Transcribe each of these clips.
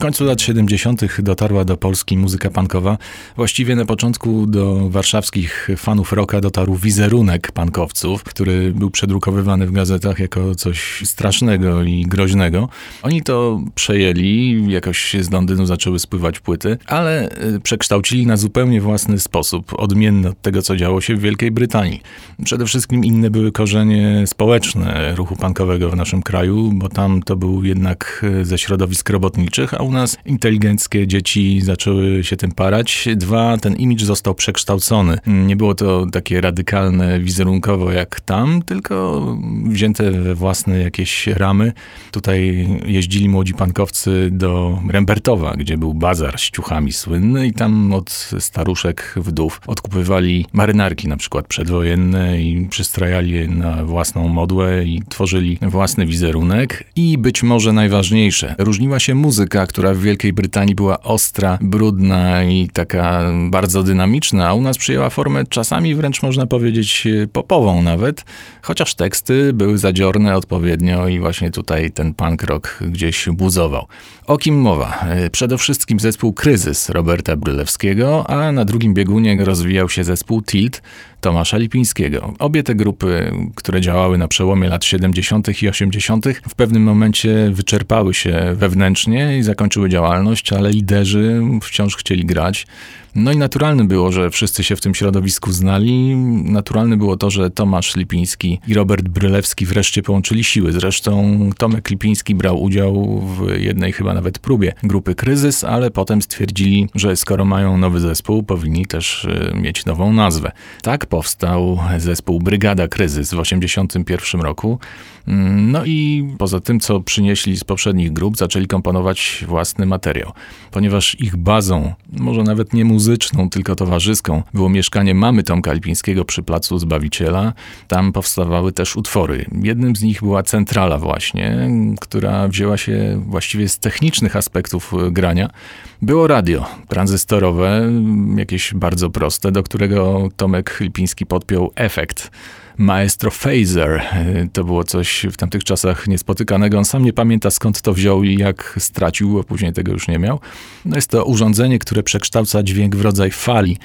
Końcu lat 70. dotarła do Polski muzyka punkowa. Właściwie na początku do warszawskich fanów rocka dotarł wizerunek punkowców, który był przedrukowywany w gazetach jako coś strasznego i groźnego. Oni to przejęli, jakoś z Londynu zaczęły spływać płyty, ale y, przekształcili na zupełnie własny sposób, odmienny od tego, co działo się w Wielkiej Brytanii. Przede wszystkim inne były korzenie społeczne ruchu punkowego w naszym kraju, bo tam to był jednak y, ze środowisk robotniczych, a u nas inteligenckie dzieci zaczęły się tym parać. Dwa, ten imidż został przekształcony. Nie było to takie radykalne wizerunkowo jak tam, tylko wzięte we własne jakieś ramy. Tutaj jeździli młodzi pankowcy do Rembertowa, gdzie był bazar z ciuchami słynny i tam od staruszek wdów odkupywali marynarki na przykład przedwojenne i przystrajali je na własną modłę i tworzyli własny wizerunek. I być może najważniejsze, różniła się muzyka, która która w Wielkiej Brytanii była ostra, brudna i taka bardzo dynamiczna, a u nas przyjęła formę czasami wręcz można powiedzieć popową nawet, chociaż teksty były zadziorne odpowiednio i właśnie tutaj ten punk rock gdzieś buzował. O kim mowa? Przede wszystkim zespół Kryzys Roberta Brylewskiego, a na drugim biegunie rozwijał się zespół Tilt Tomasza Lipińskiego. Obie te grupy, które działały na przełomie lat 70. i 80., w pewnym momencie wyczerpały się wewnętrznie i zakończyły działalność, ale liderzy wciąż chcieli grać. No i naturalne było, że wszyscy się w tym środowisku znali. Naturalne było to, że Tomasz Lipiński i Robert Brylewski wreszcie połączyli siły. Zresztą Tomek Lipiński brał udział w jednej chyba nawet próbie grupy Kryzys, ale potem stwierdzili, że skoro mają nowy zespół, powinni też e, mieć nową nazwę. Tak powstał zespół Brygada Kryzys w 1981 roku. Mm, no i poza tym, co przynieśli z poprzednich grup, zaczęli komponować własny materiał. Ponieważ ich bazą, może nawet nie muzyczną, tylko towarzyską, było mieszkanie mamy Tomka Lipińskiego przy Placu Zbawiciela, tam powstawały też utwory. Jednym z nich była Centrala właśnie, która wzięła się właściwie z technicznych aspektów grania. Było radio tranzystorowe, jakieś bardzo proste, do którego Tomek Lipiński podpiął efekt Maestro Phaser. To było coś w tamtych czasach niespotykanego. On sam nie pamięta skąd to wziął i jak stracił, a później tego już nie miał. No jest to urządzenie, które przekształca dźwięk w rodzaj fali.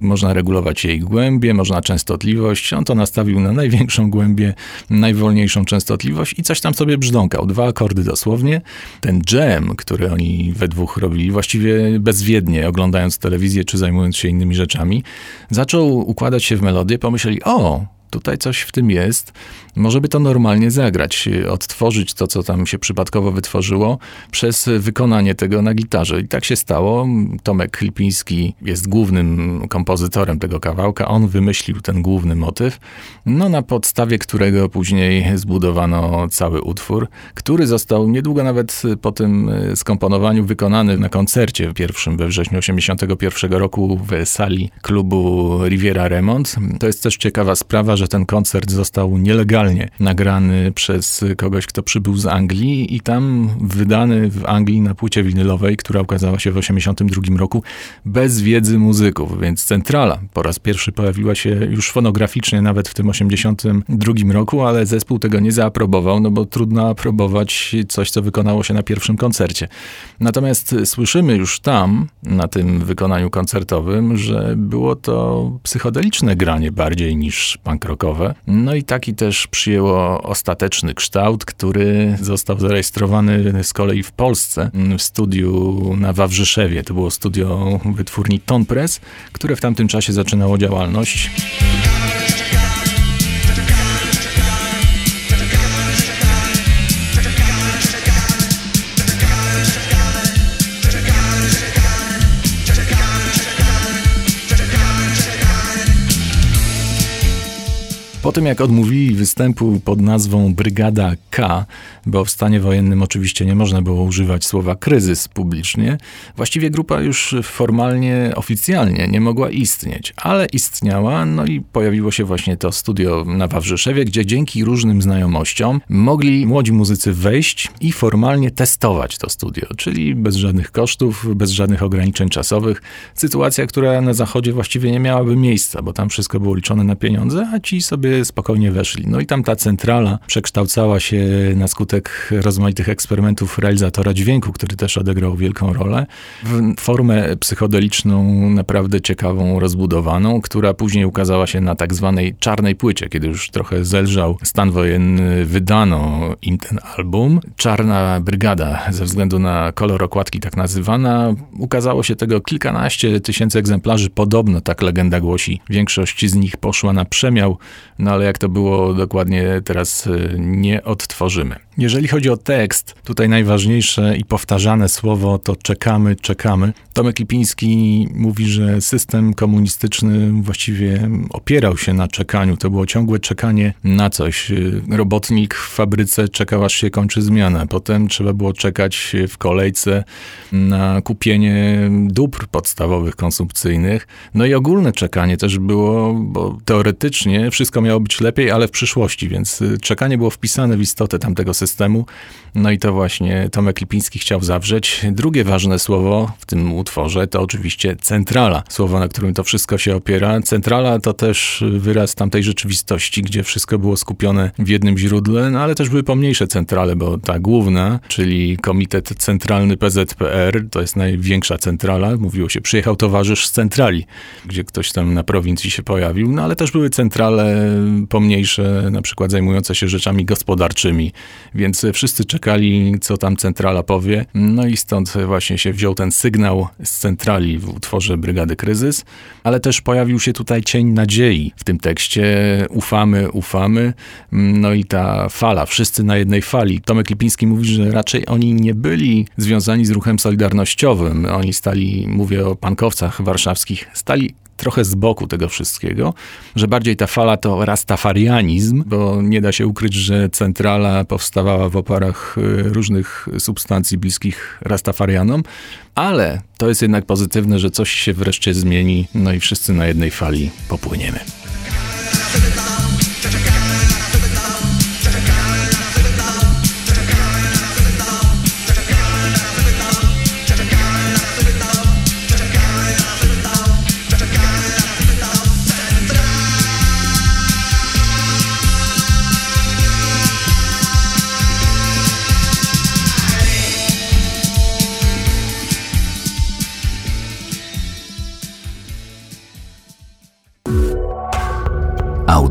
Można regulować jej głębię, można częstotliwość. On to nastawił na największą głębię, najwolniejszą częstotliwość i coś tam sobie brzdąkał. Dwa akordy dosłownie. Ten jam, który oni we dwóch robili, właściwie bezwiednie, oglądając telewizję czy zajmując się innymi rzeczami, zaczął układać się w melodię. Pomyśleli, o, tutaj coś w tym jest. Może by to normalnie zagrać, odtworzyć to, co tam się przypadkowo wytworzyło, przez wykonanie tego na gitarze. I tak się stało. Tomek Lipiński jest głównym kompozytorem tego kawałka. On wymyślił ten główny motyw, no na podstawie którego później zbudowano cały utwór, który został niedługo nawet po tym skomponowaniu wykonany na koncercie pierwszym we wrześniu 1981 roku w sali klubu Riviera Remont. To jest też ciekawa sprawa, że że ten koncert został nielegalnie nagrany przez kogoś, kto przybył z Anglii i tam wydany w Anglii na płycie winylowej, która ukazała się w 1982 roku bez wiedzy muzyków, więc centrala po raz pierwszy pojawiła się już fonograficznie nawet w tym 1982 roku, ale zespół tego nie zaaprobował, no bo trudno aprobować coś, co wykonało się na pierwszym koncercie. Natomiast słyszymy już tam, na tym wykonaniu koncertowym, że było to psychodeliczne granie bardziej niż punk rock rokowe. No i taki też przyjęło ostateczny kształt, który został zarejestrowany z kolei w Polsce w studiu na Wawrzyszewie. To było studio wytwórni Ton Press, które w tamtym czasie zaczynało działalność. Tym jak odmówili występu pod nazwą Brygada K, bo w stanie wojennym oczywiście nie można było używać słowa kryzys publicznie, właściwie grupa już formalnie, oficjalnie nie mogła istnieć, ale istniała, no i pojawiło się właśnie to studio na Wawrzyszewie, gdzie dzięki różnym znajomościom mogli młodzi muzycy wejść i formalnie testować to studio, czyli bez żadnych kosztów, bez żadnych ograniczeń czasowych. Sytuacja, która na zachodzie właściwie nie miałaby miejsca, bo tam wszystko było liczone na pieniądze, a ci sobie spokojnie weszli. No i tam ta centrala przekształcała się na skutek rozmaitych eksperymentów realizatora dźwięku, który też odegrał wielką rolę, w formę psychodeliczną, naprawdę ciekawą, rozbudowaną, która później ukazała się na tak zwanej czarnej płycie, kiedy już trochę zelżał stan wojenny, wydano im ten album. Czarna Brygada, ze względu na kolor okładki tak nazywana, ukazało się tego kilkanaście tysięcy egzemplarzy, podobno tak legenda głosi. Większość z nich poszła na przemiał, no ale jak to było dokładnie teraz y, nie odtworzymy. Jeżeli chodzi o tekst, tutaj najważniejsze i powtarzane słowo to czekamy, czekamy. Tomek Lipiński mówi, że system komunistyczny właściwie opierał się na czekaniu. To było ciągłe czekanie na coś. Robotnik w fabryce czekał, aż się kończy zmiana. Potem trzeba było czekać w kolejce na kupienie dóbr podstawowych, konsumpcyjnych. No i ogólne czekanie też było, bo teoretycznie wszystko miało być lepiej, ale w przyszłości, więc czekanie było wpisane w istotę tamtego systemu. No i to właśnie Tomek Lipiński chciał zawrzeć. Drugie ważne słowo w tym utworze to oczywiście centrala. Słowo, na którym to wszystko się opiera. Centrala to też wyraz tamtej rzeczywistości, gdzie wszystko było skupione w jednym źródle, no ale też były pomniejsze centrale, bo ta główna, czyli Komitet Centralny PZPR, to jest największa centrala. Mówiło się, przyjechał towarzysz z centrali, gdzie ktoś tam na prowincji się pojawił, no ale też były centrale pomniejsze, na przykład zajmujące się rzeczami gospodarczymi, więc wszyscy czekali, co tam centrala powie. No i stąd właśnie się wziął ten sygnał z centrali w utworze Brygady Kryzys, ale też pojawił się tutaj cień nadziei w tym tekście. Ufamy, ufamy. No i ta fala, wszyscy na jednej fali. Tomek Lipiński mówi, że raczej oni nie byli związani z ruchem solidarnościowym. Oni stali, mówię o pankowcach warszawskich, stali trochę z boku tego wszystkiego, że bardziej ta fala to rastafarianizm, bo nie da się ukryć, że centrala powstawała w oparach y, różnych substancji bliskich rastafarianom, ale to jest jednak pozytywne, że coś się wreszcie zmieni, no i wszyscy na jednej fali popłyniemy.